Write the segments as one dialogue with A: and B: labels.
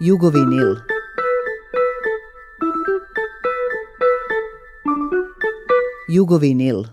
A: Jugovinil. Jugovinil.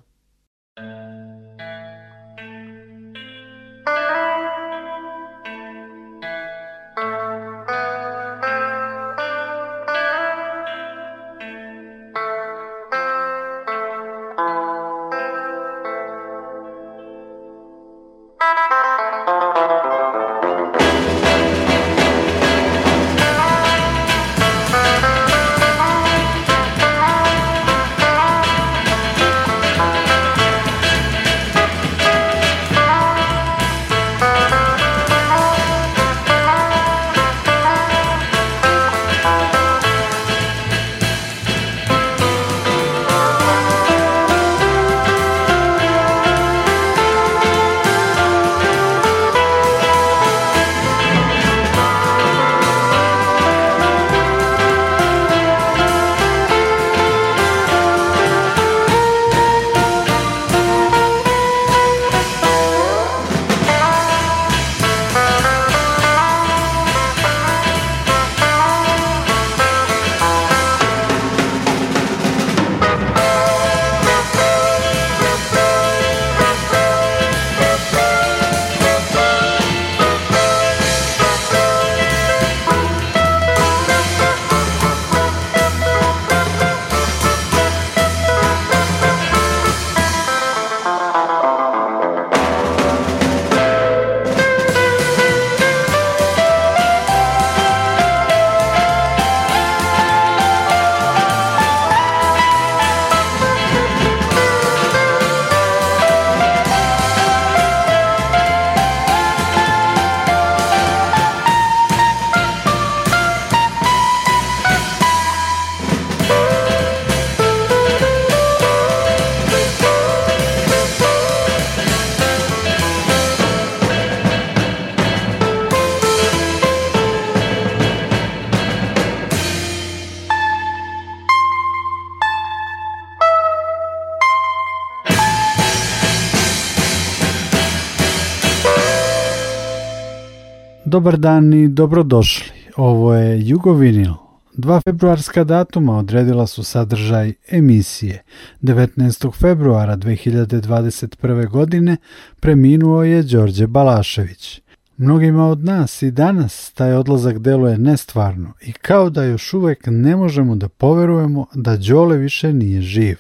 B: Dobar dan i dobrodošli. Ovo je Jugovinil. Dva februarska datuma odredila su sadržaj emisije. 19. februara 2021. godine preminuo je Đorđe Balašević. Mnogima od nas i danas taj odlazak deluje nestvarno i kao da još uvek ne možemo da poverujemo da Đole više nije živ.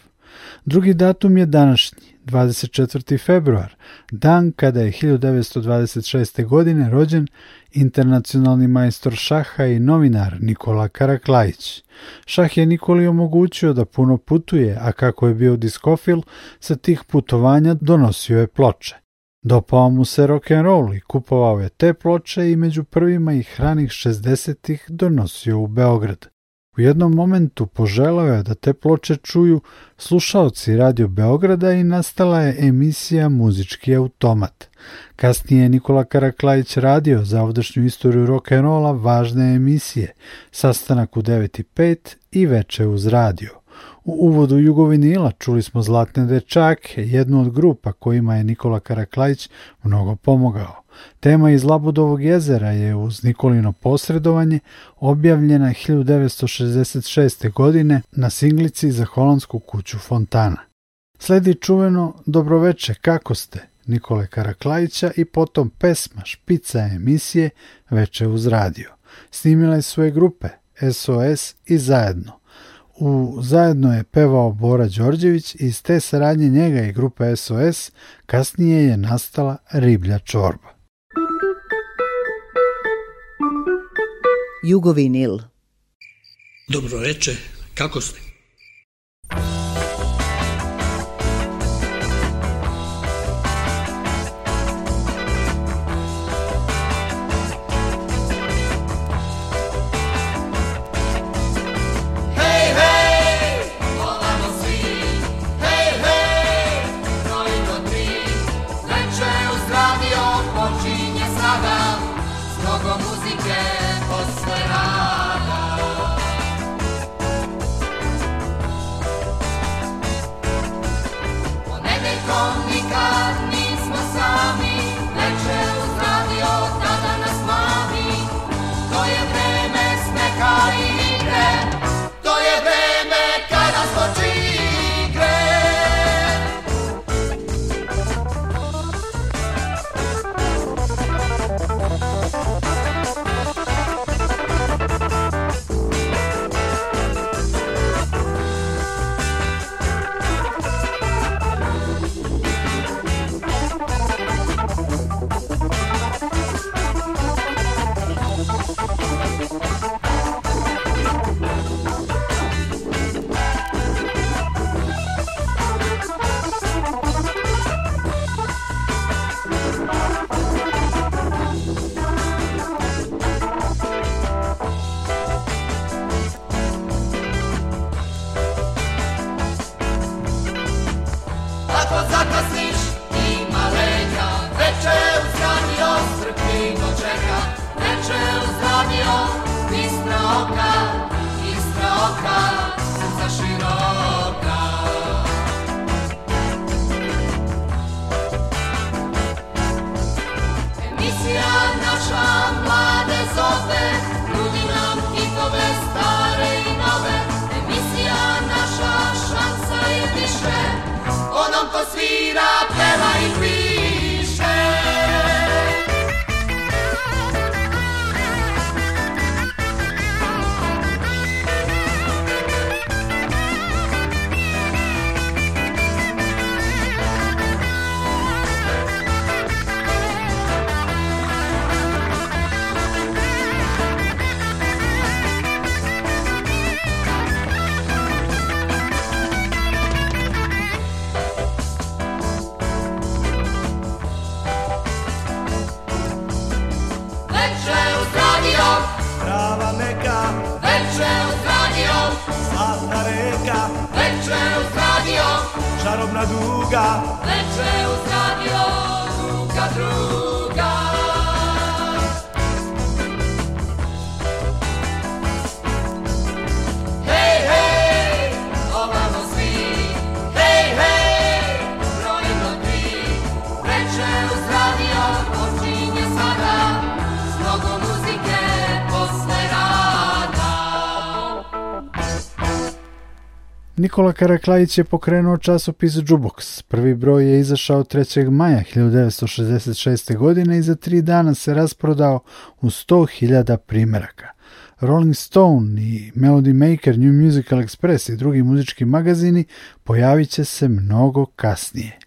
B: Drugi datum je današnji, 24. februar, dan kada je 1926. godine rođen internacionalni majstor šaha i novinar Nikola Karaklajić. Šah je Nikoli omogućio da puno putuje, a kako je bio diskofil, sa tih putovanja donosio je ploče. Dopao mu se rock'n'roll i kupovao je te ploče i među prvima ih hranih 60-ih donosio u Beograd. U jednom momentu poželao je da te ploče čuju slušaoci Radio Beograda i nastala je emisija Muzički automat. Kasnije je Nikola Karaklajić radio za ovdašnju istoriju rock'n'rolla važne emisije, sastanak u 9.5 i veče uz radio. U uvodu Jugovinila čuli smo Zlatne dečake, jednu od grupa kojima je Nikola Karaklajić mnogo pomogao. Tema iz Labudovog jezera je uz Nikolino posredovanje objavljena 1966. godine na singlici za holandsku kuću Fontana. Sledi čuveno Dobroveče, kako ste? Nikole Karaklajića i potom pesma špica emisije Veče uz radio. Snimila su je grupe SOS i Zajedno. U Zajedno je pevao Bora Đorđević i iz te saradnje njega i grupe SOS kasnije je nastala Riblja čorba.
C: Nil Dobro veče, kako ste? Atmosfera
B: Nikola Karaklajić je pokrenuo časopis Džuboks. Prvi broj je izašao 3. maja 1966. godine i za tri dana se rasprodao u 100.000 primjeraka. Rolling Stone i Melody Maker, New Musical Express i drugi muzički magazini pojavit će se mnogo kasnije.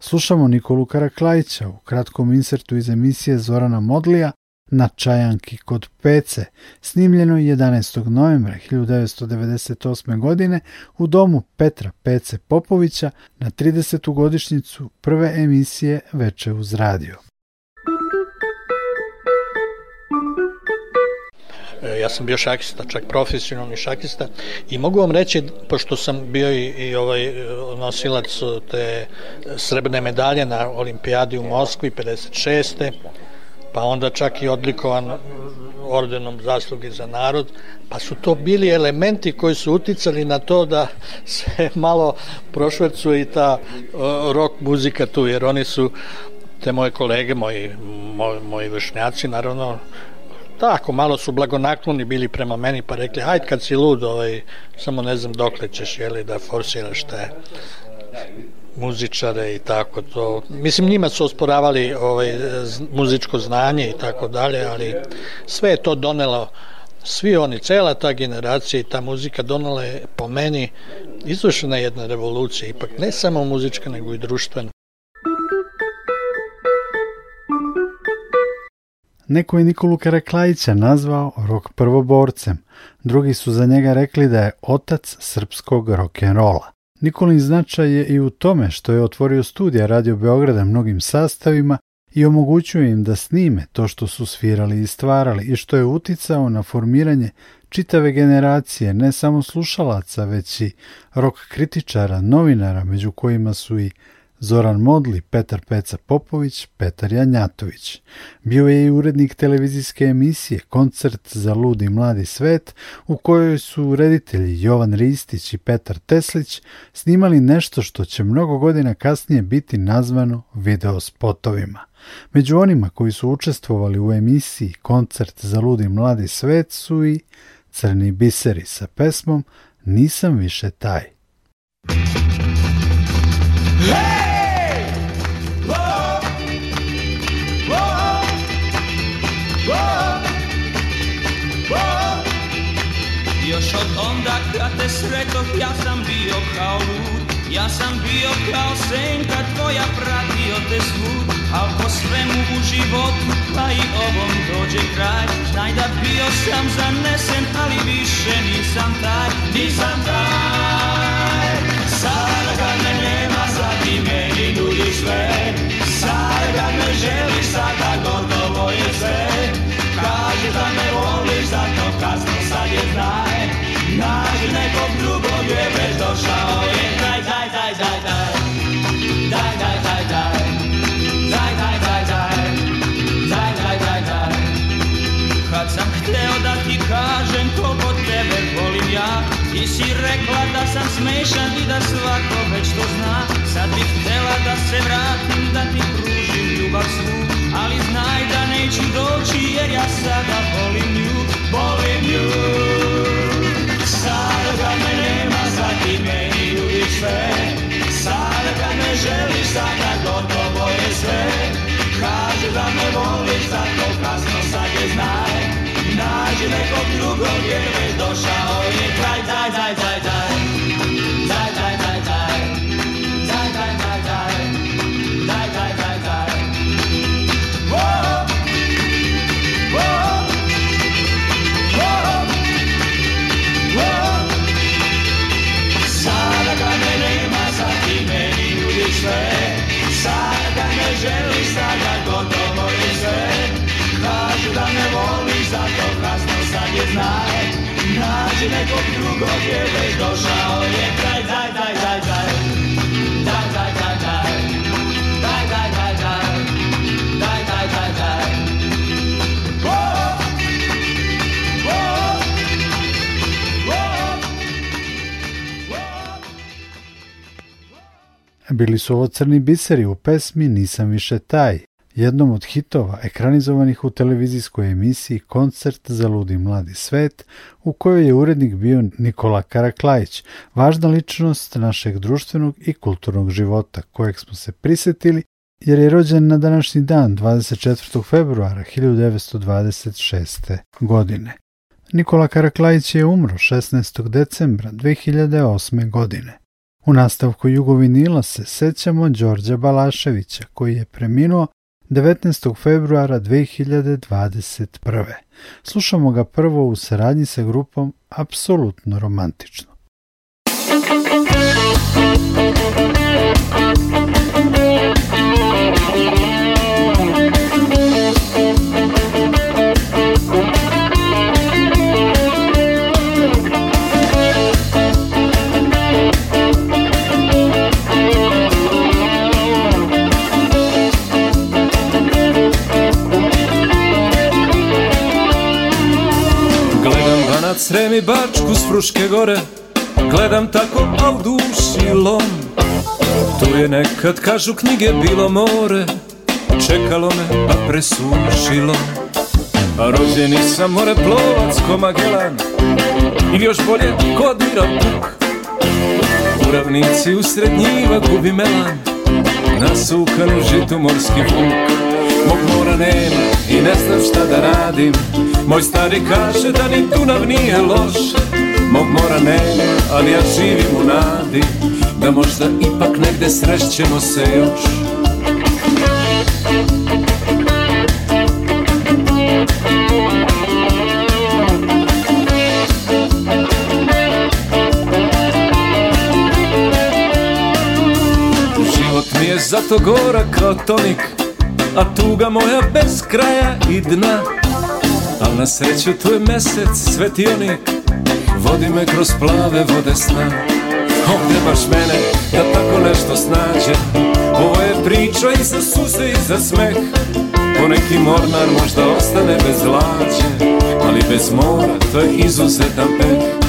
B: Slušamo Nikolu Karaklajića u kratkom insertu iz emisije Zorana Modlija na Čajanki kod Pece, snimljeno 11. novembra 1998. godine u domu Petra Pece Popovića na 30. godišnjicu prve emisije Veče uz radio.
D: E, ja sam bio šakista, čak profesionalni šakista i mogu vam reći, pošto sam bio i, i ovaj e, nosilac te srebrne medalje na olimpijadi u Moskvi 56 pa onda čak i odlikovan ordenom zasluge za narod, pa su to bili elementi koji su uticali na to da se malo prošvercu i ta rock muzika tu, jer oni su te moje kolege, moji, moji vršnjaci, naravno, tako, malo su blagonakloni bili prema meni, pa rekli, hajde kad si lud, ovaj, samo ne znam dokle ćeš, jeli, da forsiraš te muzičare i tako to. Mislim, njima su osporavali ovaj, muzičko znanje i tako dalje, ali sve je to donelo svi oni, cela ta generacija i ta muzika donala je po meni izvršena jedna revolucija, ipak ne samo muzička nego i društvena.
B: Neko je Nikolu Karaklajića nazvao rok prvoborcem, drugi su za njega rekli da je otac srpskog rock'n'rolla. Nikolin značaj je i u tome što je otvorio studija Radio Beograda mnogim sastavima i omogućuje im da snime to što su svirali i stvarali i što je uticao na formiranje čitave generacije ne samo slušalaca, već i rok kritičara, novinara, među kojima su i Zoran Modli, Petar Peca Popović, Petar Janjatović. Bio je i urednik televizijske emisije Koncert za ludi mladi svet u kojoj su reditelji Jovan Ristić i Petar Teslić snimali nešto što će mnogo godina kasnije biti nazvano video spotovima. Među onima koji su učestvovali u emisiji Koncert za ludi mladi svet su i Crni biseri sa pesmom Nisam više taj. Hey! bio šok onda kad te srekoh Ja sam bio kao lud Ja sam bio kao senka tvoja Pratio te svud Al po svemu u životu Pa i ovom dođe kraj Znaj da bio sam zanesen Ali više nisam taj Nisam taj Sada kad me nema Sad i meni nudi sve Sada kad me želiš Sada gotovo je sve kaže da me voliš Zato kasno sad je znaj da sam smešan i da svako već to zna Sad bih htjela da se vratim, da ti pružim ljubav svu Ali znaj da neću doći jer ja sada volim nju, volim nju Sada me nema, za ti meni ljubi sve Sada ga ne želiš, sada gotovo je sve Kaže da me voliš, zato kasno sad je znaj Nađi nekog drugog jer me Bili su ovo crni biseri u pesmi Nisam više taj jednom od hitova ekranizovanih u televizijskoj emisiji Koncert za ludi mladi svet, u kojoj je urednik bio Nikola Karaklajić, važna ličnost našeg društvenog i kulturnog života, kojeg smo se prisetili jer je rođen na današnji dan 24. februara 1926. godine. Nikola Karaklajić je umro 16. decembra 2008. godine. U nastavku Jugovinila se sećamo Đorđa Balaševića koji je preminuo 19. februara 2021. Slušamo ga prvo u saradnji sa grupom Apsolutno romantično. mi bačku s Fruške gore Gledam tako, al duši lom Tu je nekad, kažu knjige, bilo more Čekalo me, a presušilo A rođeni sam more plovac, ko Magellan Ili još bolje, ko mira Puk U ravnici u srednjiva, gubi melan Nasukan u žitu morski vuk Mog mora nema i ne znam šta da radim moj stari kaže da ni Dunav nije loš Mog mora ne, ali ja živim u nadi Da možda ipak negde srećemo se još
E: Život mi je zato gora kao tonik A tuga moja bez kraja i dna na sreću tu je mesec svetionik Vodi me kroz plave vode sna Ovdje baš mene da tako nešto snađe Ovo je priča i za suze i za smeh neki mornar možda ostane bez lađe Ali bez mora to je izuzetan peh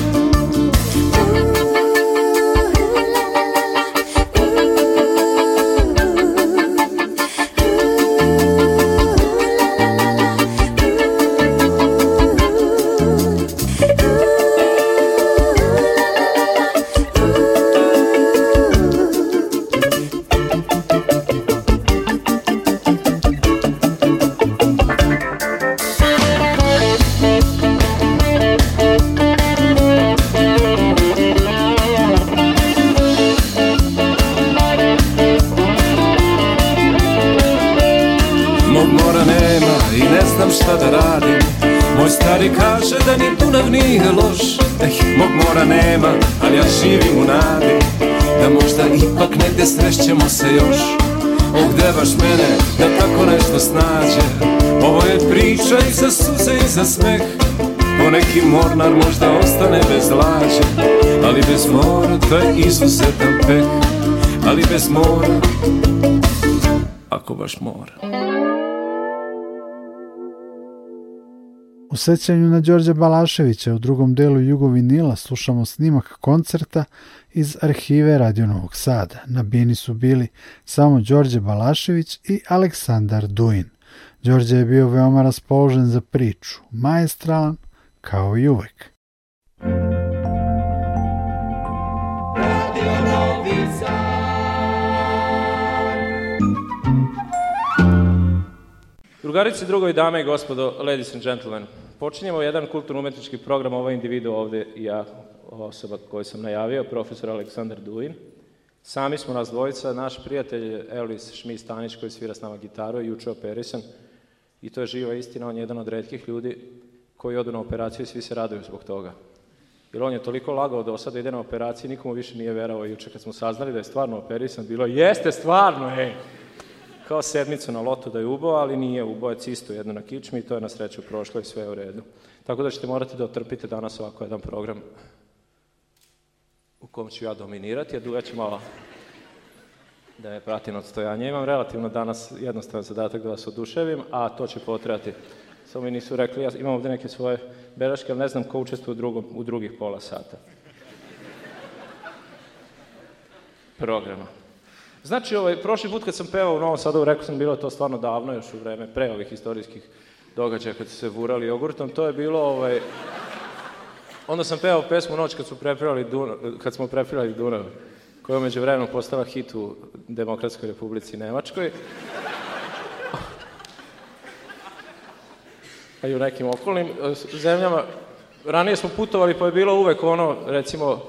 B: ako baš mora. U sećanju na Đorđa Balaševića u drugom delu Jugovinila slušamo snimak koncerta iz arhive Radio Novog Sada. Na bini su bili samo Đorđe Balašević i Aleksandar Duin. Đorđe je bio veoma raspoložen za priču, majestralan kao i uvek.
F: Drugarici, drugovi, dame i gospodo, ladies and gentlemen, počinjemo jedan kulturno-umetnički program, ovaj individu ovdje i ja, osoba koju sam najavio, profesor Aleksandar Duin. Sami smo nas dvojica, naš prijatelj Elvis Šmis Stanić koji svira s nama gitaru i juče operisan i to je živa istina, on je jedan od redkih ljudi koji odu na operaciju i svi se raduju zbog toga. Jer on je toliko lagao do sada ide na operaciju, nikomu više nije vjerovao juče kad smo saznali da je stvarno operisan, bilo jeste stvarno, ej! kao sedmicu na lotu da je ubo, ali nije ubojac isto jedno jednu na kičmi i to je na sreću prošlo i sve je u redu. Tako da ćete morati da otrpite danas ovako jedan program u kom ću ja dominirati, a duge ću malo da je pratim odstojanje. Imam relativno danas jednostavan zadatak da vas oduševim, a to će potrebati, Samo mi nisu rekli, ja imam ovdje neke svoje beraške, ali ne znam ko učestvuje u, u drugih pola sata. Programa. Znači, ovaj, prošli put kad sam pevao u Novom Sadu, rekao sam, bilo to stvarno davno, još u vreme pre ovih historijskih događaja kad su se vurali jogurtom, to je bilo, ovaj... Onda sam pevao pesmu Noć kad, su kad smo prepirali Dunav, koja je umeđu vremenom postala hit u Demokratskoj republici Nemačkoj. A i u nekim okolnim eh, zemljama. Ranije smo putovali pa je bilo uvek ono, recimo,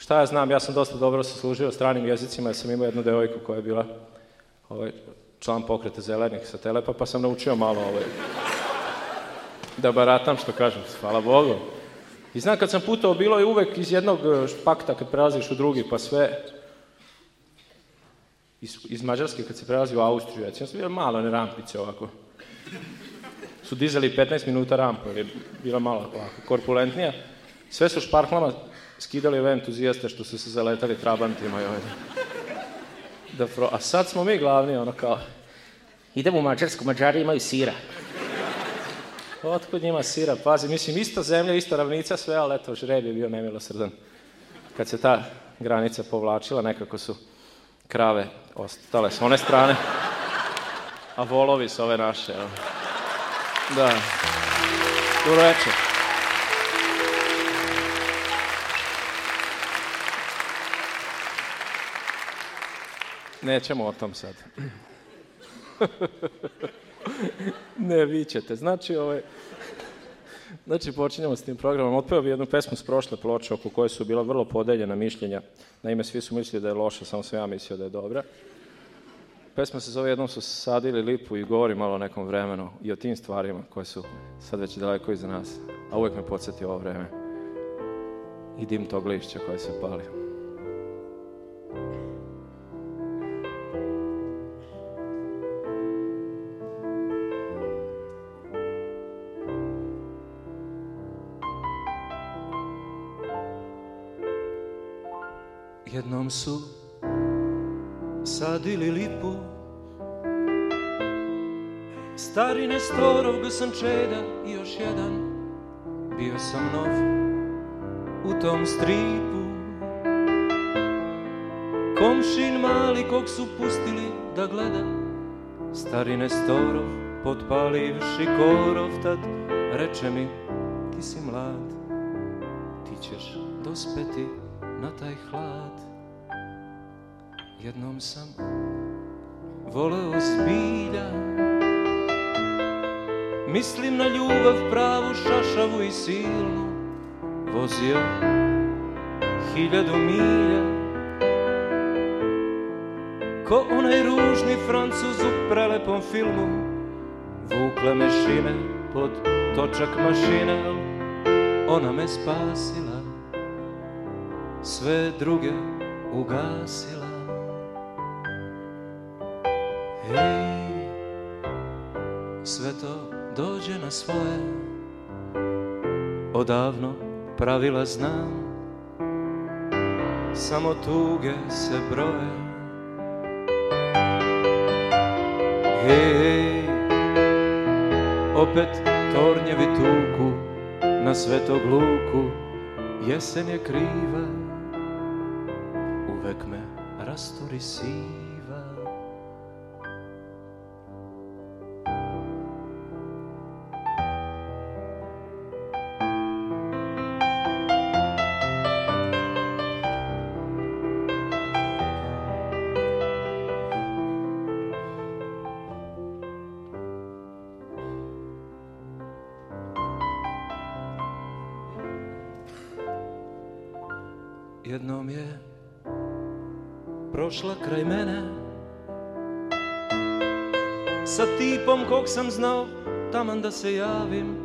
F: šta ja znam, ja sam dosta dobro se služio stranim jezicima, jer sam imao jednu devojku koja je bila ovaj, član pokreta zelenih sa telepa, pa sam naučio malo ovaj, da baratam, što kažem, hvala Bogu. I znam, kad sam putao, bilo je uvek iz jednog eh, pakta, kad prelaziš u drugi, pa sve, iz, iz Mađarske, kad se prelazi u Austriju, ja sam bio malo one rampice ovako. Su dizali 15 minuta rampu, jer je bila malo ovako korpulentnija. Sve su šparklama skidali ove entuzijaste što su se zaletali trabantima i ovdje. Da A sad smo mi glavni, ono kao, idemo u Mađarsku, Mađari imaju sira. Otkud njima sira, pazi, mislim, ista zemlja, ista ravnica, sve, ali eto, žreb je bio nemilosrdan. Kad se ta granica povlačila, nekako su krave ostale s one strane, a volovi s ove naše. Da. Dobro večer. Nećemo o tom sad. ne, vi ćete. Znači, ovaj, Znači, počinjemo s tim programom. Otpeo bi jednu pesmu s prošle ploče oko koje su bila vrlo podeljena mišljenja. Naime, svi su mislili da je loša, samo sam ja mislio da je dobra. Pesma se zove Jednom su sadili lipu i govori malo o nekom vremenu i o tim stvarima koje su sad već daleko iza nas. A uvijek me podsjeti ovo vreme. I dim tog lišća koje se pali.
G: jednom su sadili lipu Stari Nestorov, sam Čeda i još jedan Bio sam nov u tom stripu Komšin mali kog su pustili da gleda Stari Nestorov, potpalivši korov Tad reče mi, ti si mlad Ti ćeš dospeti na taj hlad jednom sam voleo zbilja Mislim na ljubav pravu, šašavu i silu, Vozio hiljadu milja Ko onaj ružni francuz u prelepom filmu vukle me šine pod točak mašine Ona me spasila Sve druge ugasila Ej, sve to dođe na svoje, odavno pravila znam, samo tuge se broje. Hej, opet tornjevi tuku na svetog luku, jesen je kriva, uvek me rasturi sin. se javim,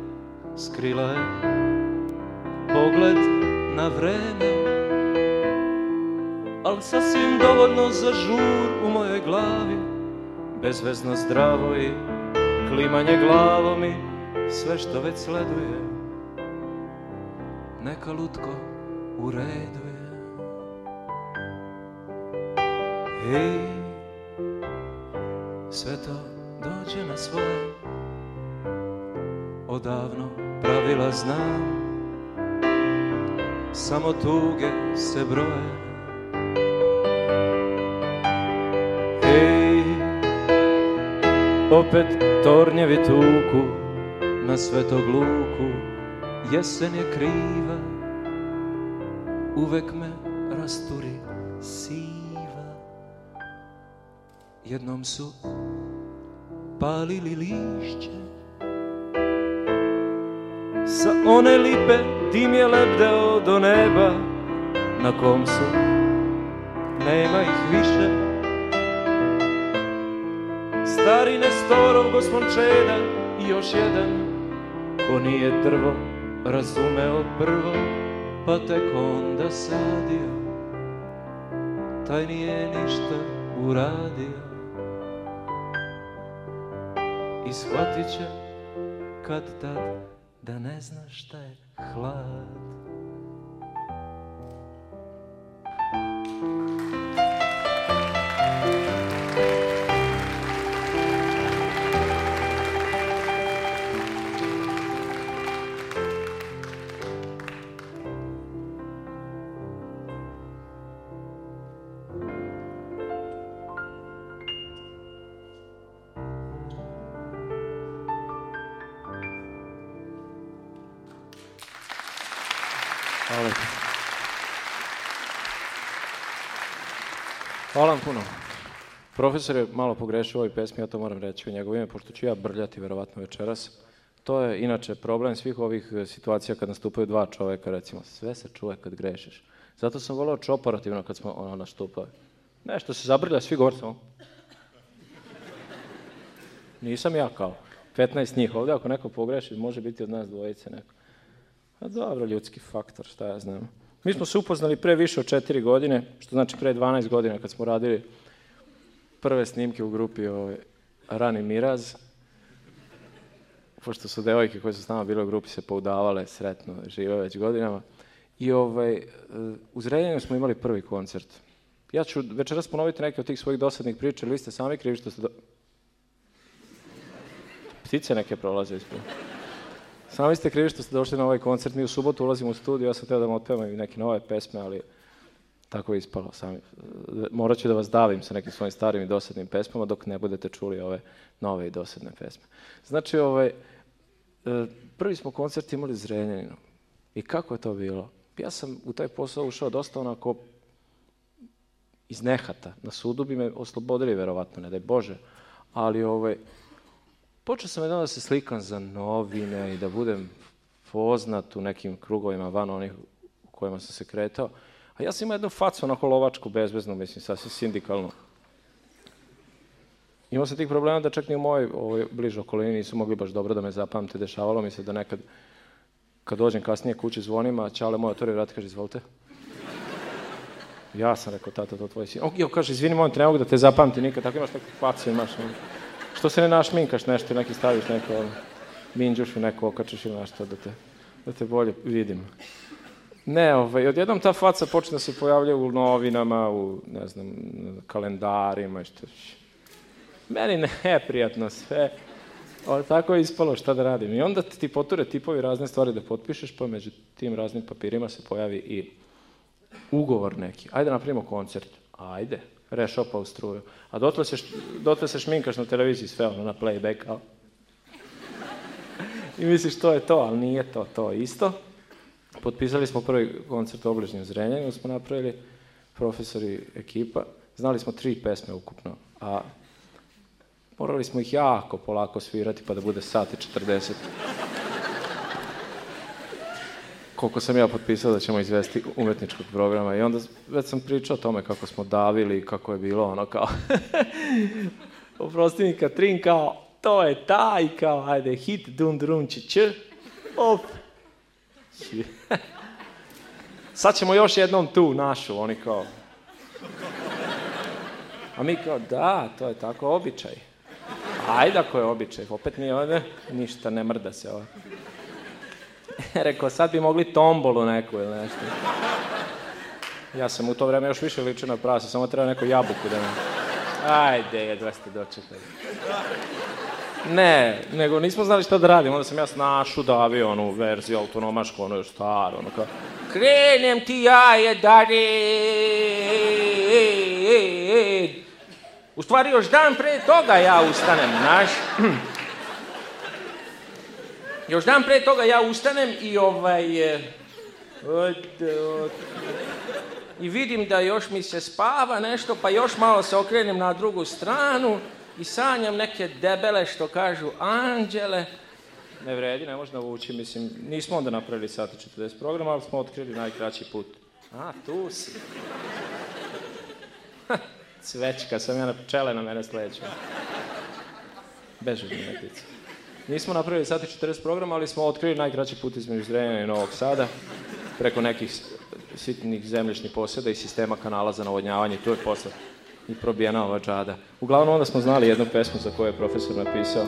G: skrila je pogled na vreme, al sasvim dovoljno za žur u mojoj glavi, bezvezno zdravo i klimanje glavom i sve što već sleduje, neka lutko u redu sve to dođe na svoje odavno pravila znam Samo tuge se broje Ej, opet tornjevi tuku Na svetog luku Jesen je kriva Uvek me rasturi siva Jednom su palili lišće sa one lipe dim je lebdeo do neba Na kom su nema ih više Stari Nestorov gospon Čeda I još jedan ko nije drvo Razumeo prvo pa tek onda sadio Taj nije ništa uradio I shvatit će kad tad da ne znaš šta je hlad
F: Hvala vam puno. Profesor je malo pogrešio ovoj pesmi, ja to moram reći u njegovo ime, pošto ću ja brljati verovatno večeras. To je inače problem svih ovih e, situacija kad nastupaju dva čoveka, recimo. Sve se čuje kad grešiš. Zato sam volao čoporativno kad smo ono nastupali. Nešto se zabrlja, svi govor samo. Nisam ja kao. 15 njih ovdje, ako neko pogreši, može biti od nas dvojice neko. A dobro, ljudski faktor, šta ja znam. Mi smo se upoznali pre više od četiri godine, što znači pre 12 godina kad smo radili prve snimke u grupi ovaj, Rani Miraz. Pošto su devojke koje su s nama bile u grupi se poudavale, sretno, žive već godinama. I ovaj, u smo imali prvi koncert. Ja ću večeras ponoviti neke od tih svojih dosadnih priča, ali vi ste sami krivi što ste... Do... Ptice neke prolaze ispod. Sami ste krivi što ste došli na ovaj koncert, mi u subotu ulazimo u studiju, ja sam teo da vam otpevam i neke nove pesme, ali tako je ispalo sami. Morat ću da vas davim sa nekim svojim starim i dosadnim pesmama dok ne budete čuli ove nove i dosadne pesme. Znači, ovaj, e, prvi smo koncert imali Zrenjaninu. I kako je to bilo? Ja sam u taj posao ušao dosta onako iz nehata. Na sudu bi me oslobodili, verovatno, ne daj Bože. Ali ovaj, Počeo sam jednom da se slikam za novine i da budem poznat u nekim krugovima van onih u kojima sam se kretao. A ja sam imao jednu facu, onako lovačku, bezbeznu, mislim, sasvim sindikalnu. Imao sam tih problema da čak ni u mojoj ovoj bližoj okolini nisu mogli baš dobro da me zapamte. Dešavalo mi se da nekad, kad dođem kasnije kući zvonima, Čale moj otvori vrat, kaže, izvolite. Ja sam rekao, tata, to tvoj sin. Ok, kaže, izvini, moj, ne mogu da te zapamti nikad, tako imaš takvu facu, imaš. Ono. Što se ne našminkaš nešto, neki staviš neko ono, minđuš i neko okačeš ili nešto da te, da te bolje vidim. Ne, ovaj, odjednom ta faca počne se pojavlja u novinama, u, ne znam, kalendarima i što Meni ne, prijatno sve. O, tako je ispalo šta da radim. I onda ti poture tipovi razne stvari da potpišeš, pa među tim raznim papirima se pojavi i ugovor neki. Ajde napravimo koncert. Ajde, rešopa u struju. A dotle se, šminkaš na televiziji sve ono na playback, ali... I misliš to je to, ali nije to to isto. Potpisali smo prvi koncert u obližnjem Zrenjanju, smo napravili profesori ekipa. Znali smo tri pesme ukupno, a morali smo ih jako polako svirati pa da bude sat i 40 koliko sam ja potpisao da ćemo izvesti umetničkog programa i onda već sam pričao o tome kako smo davili, kako je bilo ono kao oprosti mi Katrin kao to je taj, kao ajde hit dun drum či op sad ćemo još jednom tu našu oni kao a mi kao da to je tako običaj ajde ako je običaj opet mi ovdje ništa ne mrda se ovaj. Rekao, sad bi mogli tombolu neku ili nešto. Ja sam u to vreme još više ličio na prasa, samo trebao neku jabuku da ne... Ajde, jedva ste dočekali. Ne, nego nismo znali što da radimo, onda sam ja snašu davio onu verziju autonomašku, ono još staro, ono kao... Krenem ti ja je U stvari još dan pre toga ja ustanem, znaš? Još dan prije toga ja ustanem i ovaj... E, I vidim da još mi se spava nešto, pa još malo se okrenem na drugu stranu i sanjam neke debele što kažu anđele. Ne vredi, ne možda navući, mislim, nismo onda napravili sati 40 programa, ali smo otkrili najkraći put. A, tu si. cvečka, sam ja na pčele na mene Bežu mi Nismo napravili sati 40 programa, ali smo otkrili najkraći put između Zrenjana i Novog Sada preko nekih sitnih zemljišnih posjeda i sistema kanala za navodnjavanje. Tu je posla i probijena ova džada. Uglavnom onda smo znali jednu pesmu za koju je profesor napisao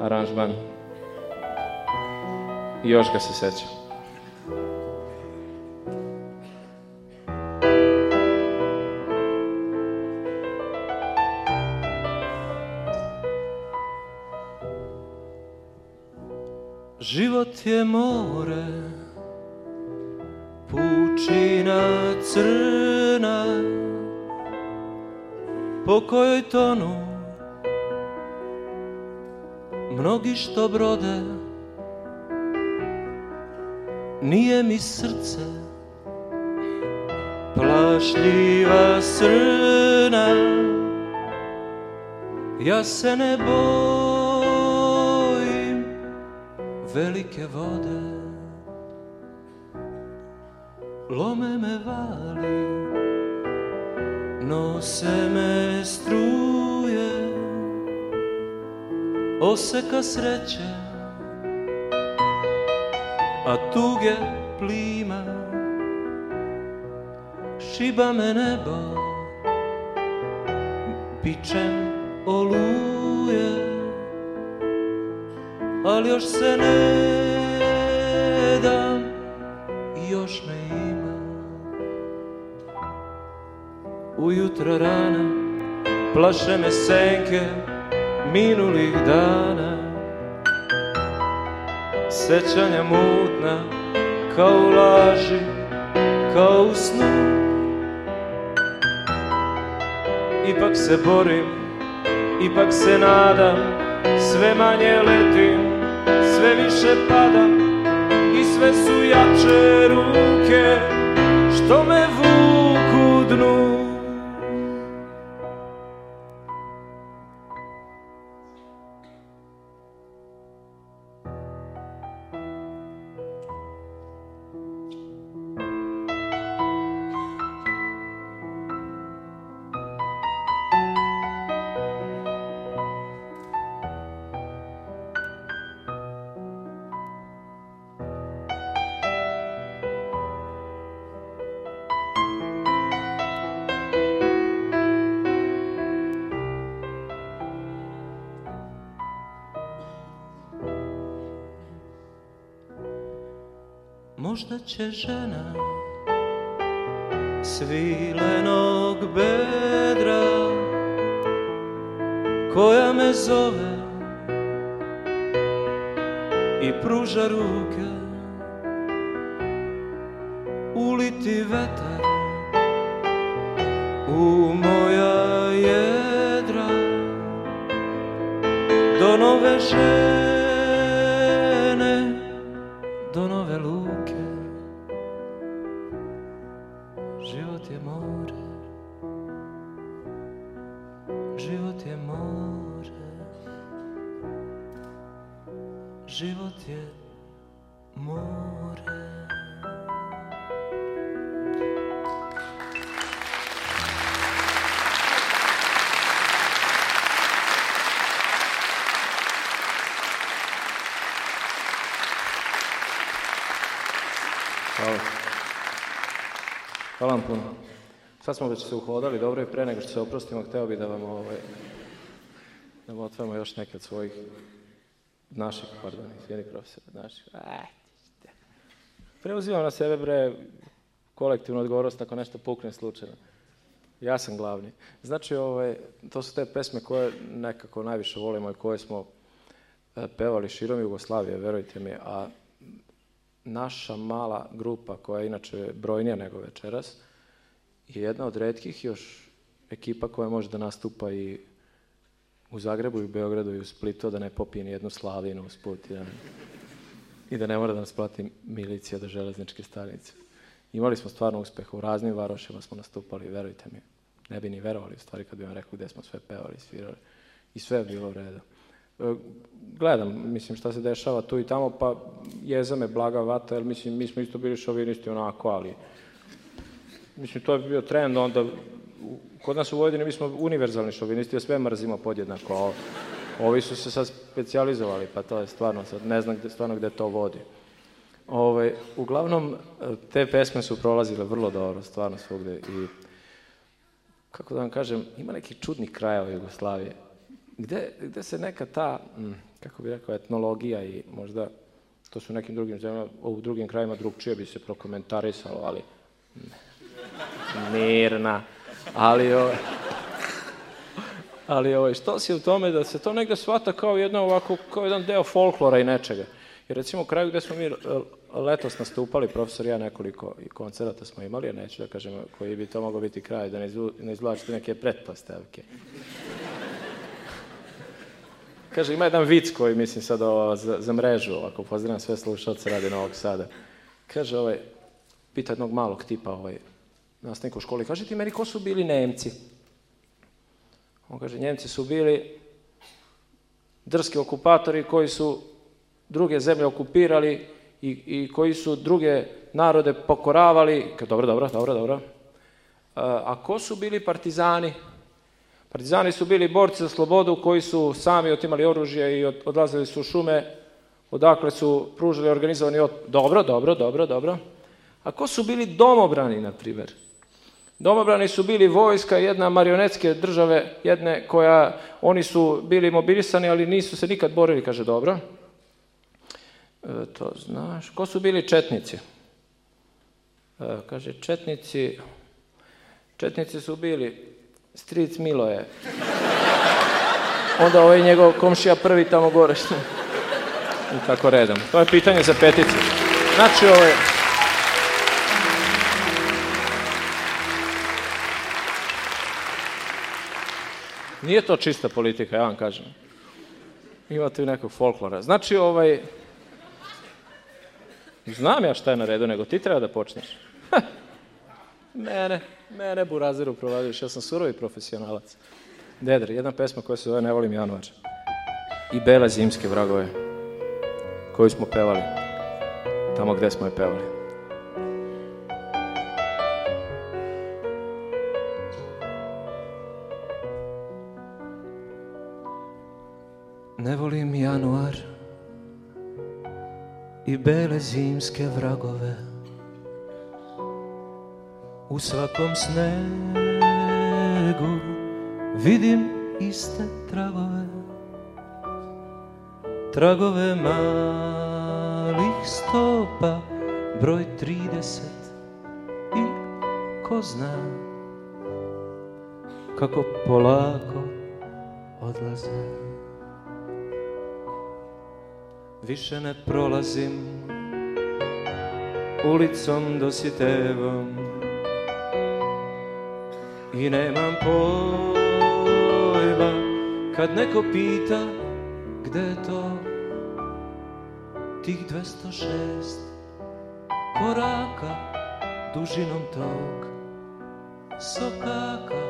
F: aranžman. I još ga se sećam.
H: Život je more, pučina crna, po kojoj tonu mnogi što brode, nije mi srce plašljiva srna, ja se ne bojim velike vode Lome me vali, nose me struje Oseka sreće, a tuge plima Šiba me nebo, pičem olud ali još se ne
G: dam i još ne imam. Ujutro rana plaše me senke minulih dana, sećanja mutna kao laži, kao u snu. Ipak se borim, ipak se nadam, sve manje letim sve više padam i sve su jače ruke možda će žena svilenog bedra koja me zove i pruža ruke
F: Sad smo već se uhodali dobro i pre nego što se oprostimo, hteo bi da vam ovaj, da otvorimo još neke od svojih naših, pardon, izvijeni profesor, naših. Preuzimam na sebe, bre, kolektivnu odgovornost ako nešto pukne slučajno. Ja sam glavni. Znači, ovaj, to su te pesme koje nekako najviše volimo i koje smo e, pevali širom Jugoslavije, verujte mi, a naša mala grupa, koja je inače brojnija nego večeras, je jedna od redkih još ekipa koja može da nastupa i u Zagrebu i u Beogradu i u Splitu, da ne popije ni jednu slavinu u Sput I da ne mora da nas plati milicija do železničke stanice. Imali smo stvarno uspeh, u raznim varošima smo nastupali, verujte mi. Ne bi ni verovali u stvari kad bi vam rekli gdje smo sve pevali, svirali. I sve je bilo u redu. E, gledam, mislim, šta se dešava tu i tamo, pa jeza me blaga vata, jer mislim, mi smo isto bili šovinisti onako, ali mislim to je bio trend onda, kod nas u Vojvodini mi smo univerzalni šovinisti, sve mrzimo podjednako, a ovi su se sad specijalizovali, pa to je stvarno, sad ne znam stvarno gde to vodi. Ove, ovaj, uglavnom, te pesme su prolazile vrlo dobro, stvarno svugde i kako da vam kažem, ima neki čudni krajeva Jugoslavije, gde, gde se neka ta, hm, kako bi rekao, etnologija i možda to su nekim drugim zemljama, u drugim krajima drugčije bi se prokomentarisalo, ali ne. Hm, Mirna. Ali, ali ovaj, što si u tome da se to negdje shvata kao, jedno ovako, kao jedan deo folklora i nečega. Jer recimo u kraju gdje smo mi e, letos nastupali, profesor i ja nekoliko koncerata smo imali, a neću da kažem koji bi to mogao biti kraj, da ne izvlačite neke pretpostavke. Kaže, ima jedan vic koji mislim sad za, mrežu, ako pozdravljam sve slušalce radi Novog Sada. Kaže, ovaj, pita jednog malog tipa, ovaj, nas neko u školi kaže ti meni ko su bili Nemci? On kaže Njemci su bili drski okupatori koji su druge zemlje okupirali i, koji su druge narode pokoravali. Dobro, dobro, dobro, dobro. E, a ko su bili partizani? Partizani su bili borci za slobodu koji su sami otimali oružje i odlazili su u šume, odakle su pružili organizovani otpor. Dobro, dobro, dobro, dobro. A ko su bili domobrani, na primjer? Domobrani su bili vojska jedna marionetske države, jedne koja, oni su bili mobilisani, ali nisu se nikad borili, kaže, dobro. E, to znaš. Ko su bili četnici? E, kaže, četnici, četnici su bili, stric Miloje. Onda ovaj njegov komšija prvi tamo gore. I tako redom. To je pitanje za peticu. Znači, ovo ovaj, je... Nije to čista politika, ja vam kažem. Ima tu nekog folklora. Znači, ovaj... Znam ja šta je na redu, nego ti treba da počneš. mene, mene burazeru provadiš, ja sam surovi profesionalac. Dedar, jedna pesma koja se zove Ne volim januar. I bele zimske vragove, koju smo pevali, tamo gde smo je pevali.
G: Ne volim januar i bele zimske vragove U svakom snegu vidim iste tragove Tragove malih stopa broj 30 i ko zna kako polako odlaze više ne prolazim ulicom dositevom i nemam pojma kad neko pita gde je to tih 206 koraka dužinom tog sokaka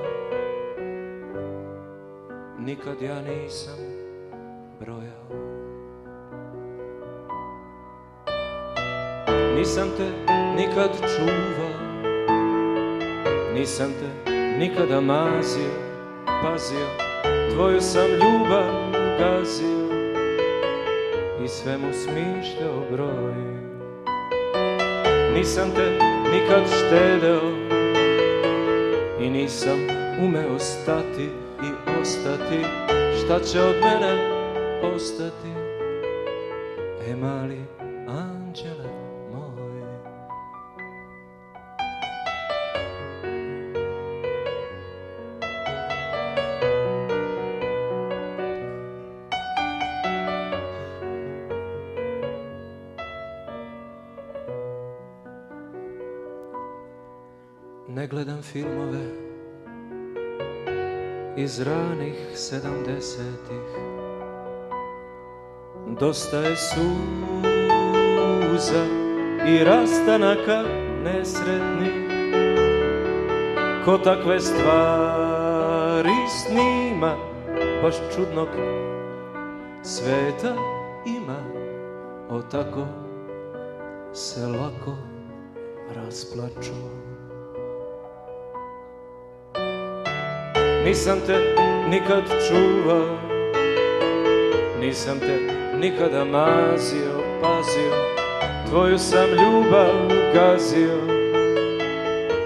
G: nikad ja nisam broja nisam te nikad čuva, Nisam te nikada mazio, pazio Tvoju sam ljubav gazio I svemu smišljao broj Nisam te nikad štedeo I nisam umeo stati i ostati Šta će od mene ostati ne gledam filmove iz ranih sedamdesetih Dosta je suza i rastanaka nesretnih Ko takve stvari snima baš čudnog sveta ima O tako se lako rasplaču Nisam te nikad čuvao Nisam te nikada mazio, pazio Tvoju sam ljubav gazio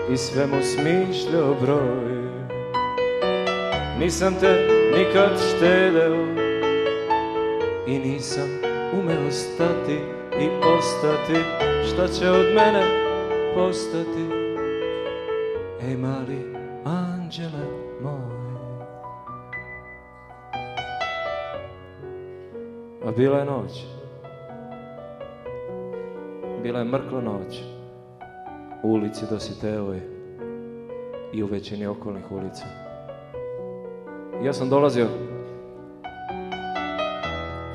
G: I mu smišljao broj Nisam te nikad štedeo I nisam umeo stati i ostati Šta će od mene postati bila je noć. Bila je mrkla noć u ulici Dositeovi i u većini okolnih ulica. Ja sam dolazio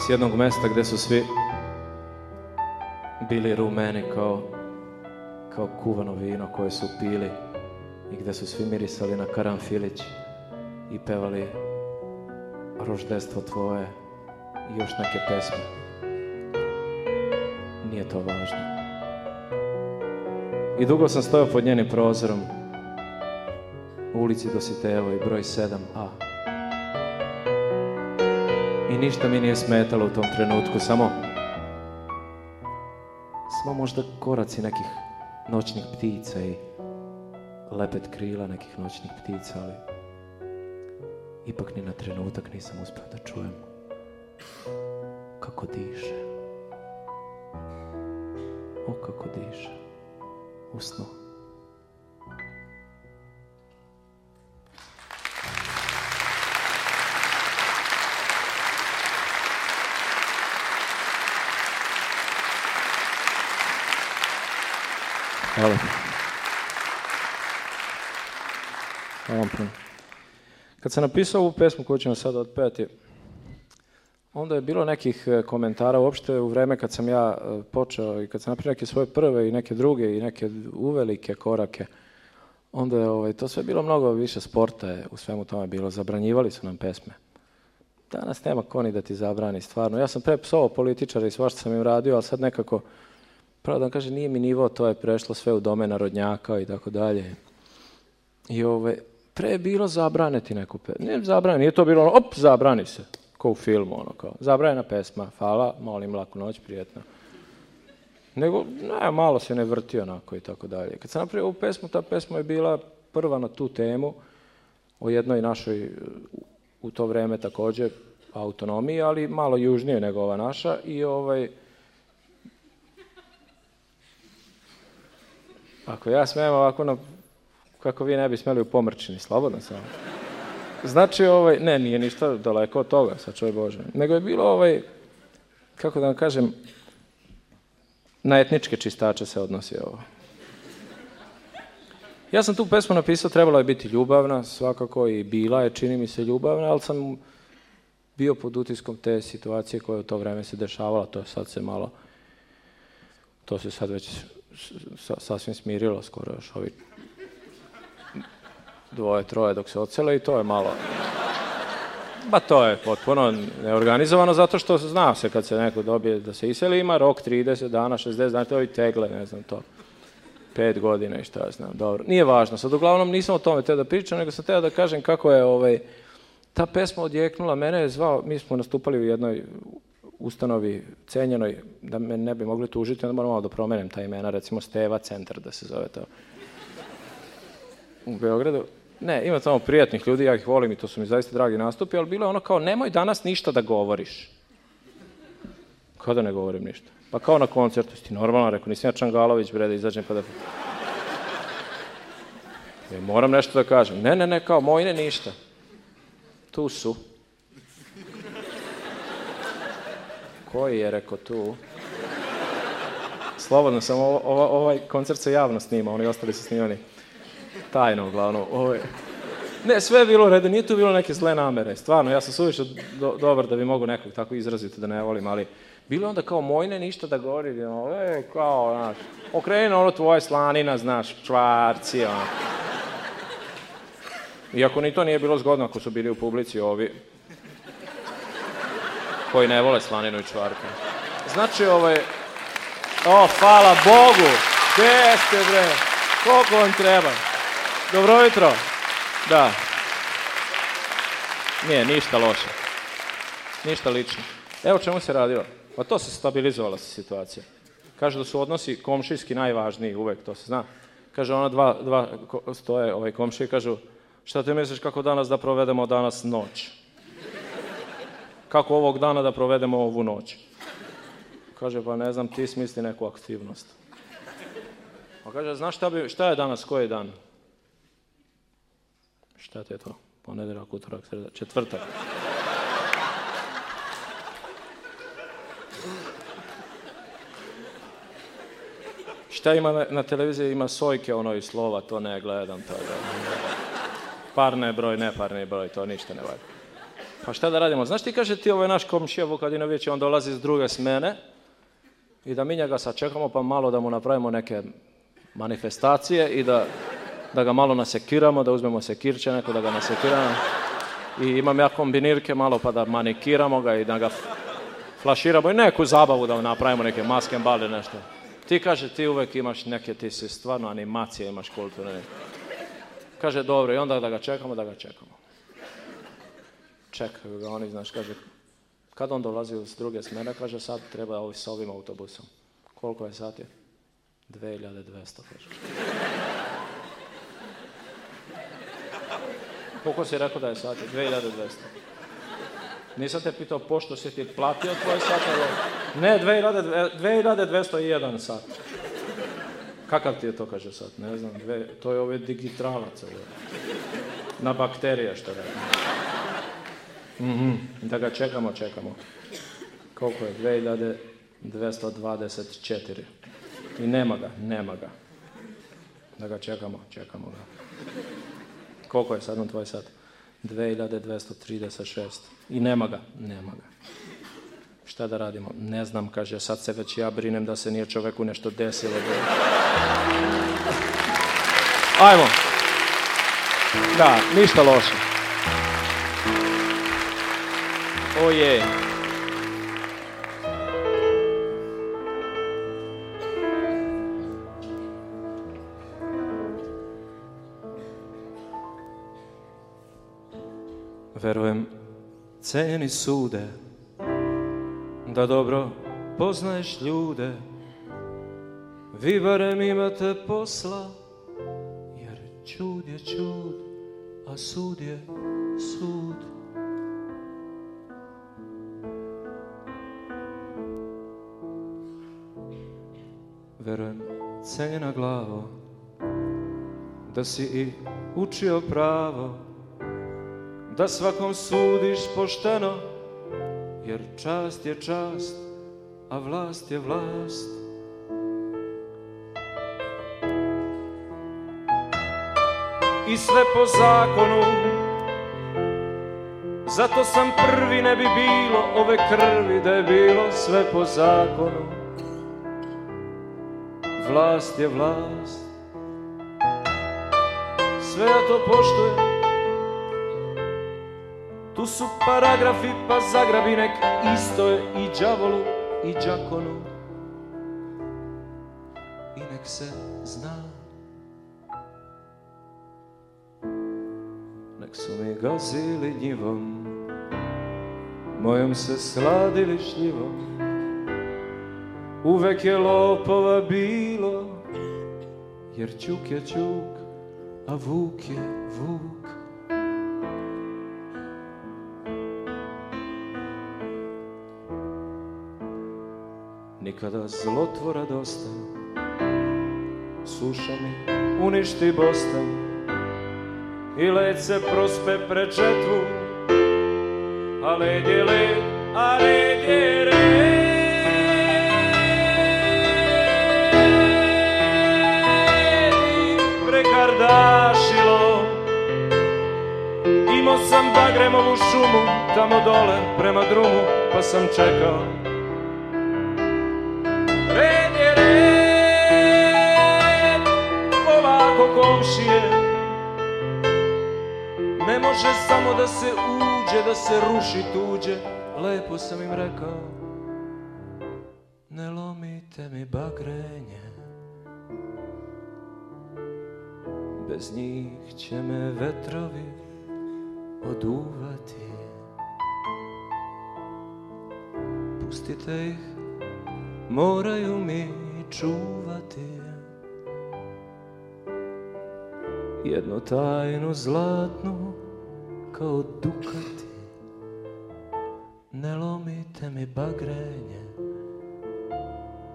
G: s jednog mesta gdje su svi bili rumeni kao, kao kuvano vino koje su pili i gdje su svi mirisali na karanfilić i pevali roždestvo tvoje još neke pesme. Nije to važno. I dugo sam stojao pod njenim prozorom u ulici Dositevo i broj 7a. I ništa mi nije smetalo u tom trenutku, samo samo možda koraci nekih noćnih ptica i lepet krila nekih noćnih ptica, ali ipak ni na trenutak nisam uspio da čujem kako diše. O kako diše u snu.
F: Hvala. Hvala vam puno. Kad sam napisao ovu pesmu koju ćemo sada odpevati, onda je bilo nekih e, komentara uopšte u vreme kad sam ja e, počeo i kad sam napravio neke svoje prve i neke druge i neke uvelike korake, onda je ovaj, to sve bilo mnogo više sporta je u svemu tome bilo. Zabranjivali su nam pesme. Danas nema koni da ti zabrani, stvarno. Ja sam pre psovo političara i svašta sam im radio, ali sad nekako, pravo vam kaže, nije mi nivo, to je prešlo sve u dome narodnjaka i tako dalje. I ovaj, pre je bilo zabraniti neku pesmu. ne zabrani, nije to bilo ono, op, zabrani se kao u filmu, ono kao, zabrajena pesma, hvala, molim, laku noć, prijetno. Nego, ne, malo se ne vrti onako i tako dalje. Kad sam napravio ovu pesmu, ta pesma je bila prva na tu temu, o jednoj našoj, u to vreme također, autonomiji, ali malo južnije nego ova naša i ovaj... Ako ja smem ovako na... Kako vi ne bi smeli u pomrčini, slobodno samo. Znači, ovaj, ne, nije ništa daleko od toga, sačuvaj Bože. Nego je bilo, ovaj, kako da vam kažem, na etničke čistače se odnosi ovo. Ja sam tu pesmu napisao, trebala je biti ljubavna, svakako i bila je, čini mi se ljubavna, ali sam bio pod utiskom te situacije koja u to vreme se dešavala, to je sad se malo, to se sad već sasvim smirilo skoro još ovi dvoje, troje dok se ocele i to je malo... Ba to je potpuno neorganizovano zato što zna se kad se neko dobije da se iseli ima rok 30 dana, 60, znate ovi tegle, ne znam to. Pet godina i šta ja znam, dobro. Nije važno, sad uglavnom nisam o tome teo da pričam, nego sam teo da kažem kako je ovaj, ta pesma odjeknula, mene je zvao, mi smo nastupali u jednoj ustanovi cenjenoj, da me ne bi mogli tužiti, onda moram malo da promenem ta imena, recimo Steva Centar da se zove to u Beogradu. Ne, ima samo prijatnih ljudi, ja ih volim i to su mi zaista dragi nastupi, ali bilo je ono kao nemoj danas ništa da govoriš. Kada ne govorim ništa? Pa kao na koncertu, ti normalno, rekao, nisam ja Čangalović, bre, da izađem pa da... Ja moram nešto da kažem. Ne, ne, ne, kao ne, ništa. Tu su. Koji je rekao tu? Slobodno sam, ovaj koncert se javno snima, oni ostali su snimani tajno uglavnom. Ove. Ovaj. Ne, sve je bilo u redu, nije tu bilo neke zle namere, stvarno, ja sam suviše dobar da bi mogu nekog tako izraziti da ne volim, ali bilo onda kao mojne ništa da govori, ono, e, kao, znaš, okreni ono tvoje slanina, znaš, čvarci, ono. Iako ni to nije bilo zgodno ako su bili u publici ovi koji ne vole slaninu i čvarku. Znači, ovaj, o, hvala Bogu, gdje ste, bre, koliko vam treba? Dobro jutro. Da. Nije, ništa loše. Ništa lično. Evo čemu se radilo. Pa to se stabilizovala se situacija. Kaže da su odnosi komšijski najvažniji, uvek to se zna. Kaže, ona dva, dva stoje ovaj, komši i kažu, šta ti misliš kako danas da provedemo danas noć? Kako ovog dana da provedemo ovu noć? Kaže, pa ne znam, ti smisli neku aktivnost. Pa kaže, znaš šta, bi, šta je danas, koji dan? Šta ti je to? Ponedjeljak, utorak, sreda, četvrtak. Šta ima na, televiziji? Ima sojke ono i slova, to ne gledam. To Parne broj, neparni broj, to ništa ne valja. Pa šta da radimo? Znaš ti kaže ti ovaj naš komšija Vukadinović, on dolazi s druge smene i da mi njega sačekamo pa malo da mu napravimo neke manifestacije i da da ga malo nasekiramo, da uzmemo sekirče neko, da ga nasekiramo. I imam ja kombinirke malo pa da manikiramo ga i da ga flaširamo i neku zabavu da napravimo neke maske, bale, nešto. Ti kaže, ti uvek imaš neke, ti si stvarno animacije imaš kulturne. Kaže, dobro, i onda da ga čekamo, da ga čekamo. Čekaju ga oni, znaš, kaže, kad on dolazi s druge smene, kaže, sad treba ovi s ovim autobusom. Koliko je sati? 2200, kaže. Koliko si rekao da je sati? 2200. Nisam te pitao pošto si ti platio tvoje sate. Ne, 2201 sat. Kakav ti je to, kaže sat? Ne znam, to je ove ovaj digitalac ovaj. Na bakterije što je mhm, da ga čekamo, čekamo. Koliko je? 2224. I nema ga, nema ga. Da ga čekamo, čekamo ga. Koliko je sad na tvoj sat? 2236. I nema ga. Nema ga. Šta da radimo? Ne znam, kaže, sad se već ja brinem da se nije čoveku nešto desilo. Ajmo. Da, ništa loše. Oje.
G: verujem ceni sude Da dobro poznaješ ljude Vi barem imate posla Jer čud je čud, a sud je sud Verujem na glavo Da si i učio pravo da svakom sudiš pošteno, jer čast je čast, a vlast je vlast. I sve po zakonu, zato sam prvi ne bi bilo ove krvi da je bilo sve po zakonu. Vlast je vlast, sve to poštujem, tu su paragrafi pa zagrabi nek isto je i đavolu i džakonu. I nek se zna Nek su mi gazili njivom Mojom se sladili šljivom Uvek je lopova bilo Jer čuk je čuk, a vuk je vuk nikada zlotvora dosta Suša mi uništi bostan I led se prospe prečetvu. četvu A led je a led je red prekardašilo Imao sam bagremovu šumu Tamo dole prema drumu Pa sam čekao može samo da se uđe, da se ruši tuđe, lepo sam im rekao, ne lomite mi bagrenje, bez njih će me vetrovi oduvati. Pustite ih, moraju mi čuvati jedno tajnu zlatnu kao dukati Ne lomite mi bagrenje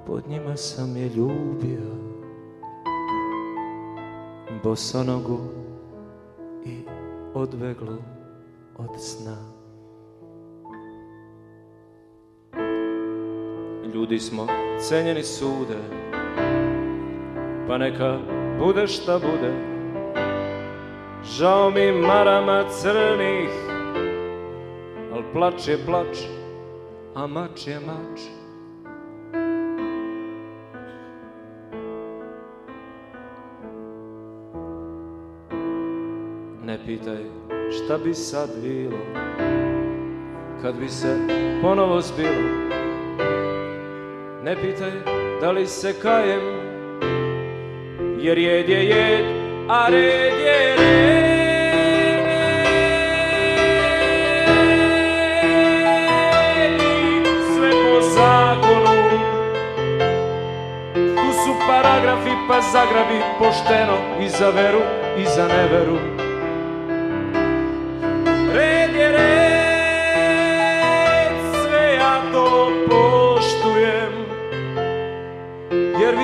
G: Pod njima sam je ljubio Bosonogu i odveglu od sna Ljudi smo cenjeni sude Pa neka bude šta bude Žao mi marama crnih, al plač je plač, a mač je mač. Ne pitaj šta bi sad bilo, kad bi se ponovo zbilo. Ne pitaj da li se kajem, jer jed je jed, paragrafi pa zagrabi pošteno i za veru i za neveru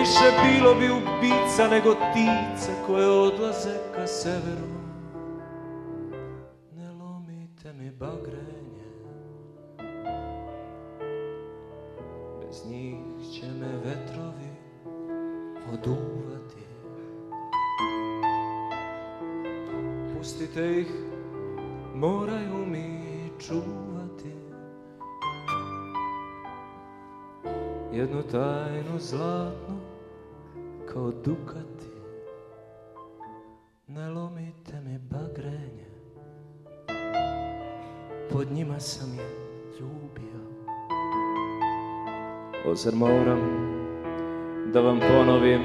F: više bilo bi ubica nego tice koje odlaze ka severu. Ne lomite mi bagrenje, bez njih će me vetrovi oduvati. Pustite ih, moraju mi čuvati. Jednu tajnu zlatnu kao dukati Ne lomite mi bagrenje Pod njima sam je ljubio O zar moram da vam ponovim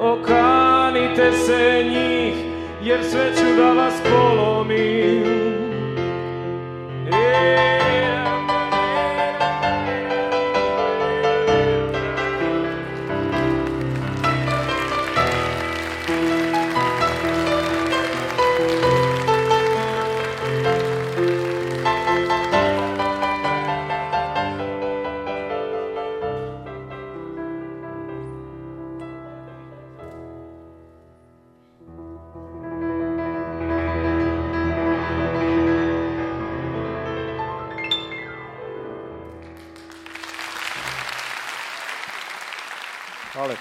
F: Okanite se njih Jer sve ću da vas polomim yeah. Hvala.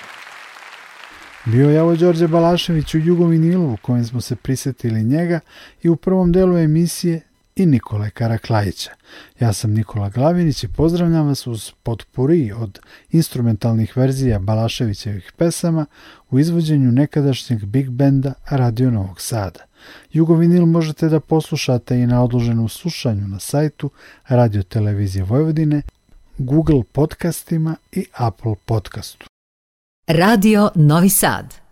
I: Bio je ovo Đorđe Balašević u jugovinilu u kojem smo se prisjetili njega i u prvom delu emisije i Nikole Karaklajića. Ja sam Nikola Glavinić i pozdravljam vas uz potpuri od instrumentalnih verzija Balaševićevih pesama u izvođenju nekadašnjeg big benda Radio Novog Sada. Jugovinil možete da poslušate i na odloženom slušanju na sajtu Radio Televizije Vojvodine, Google podcastima i Apple podcastu. Radio Novi Sad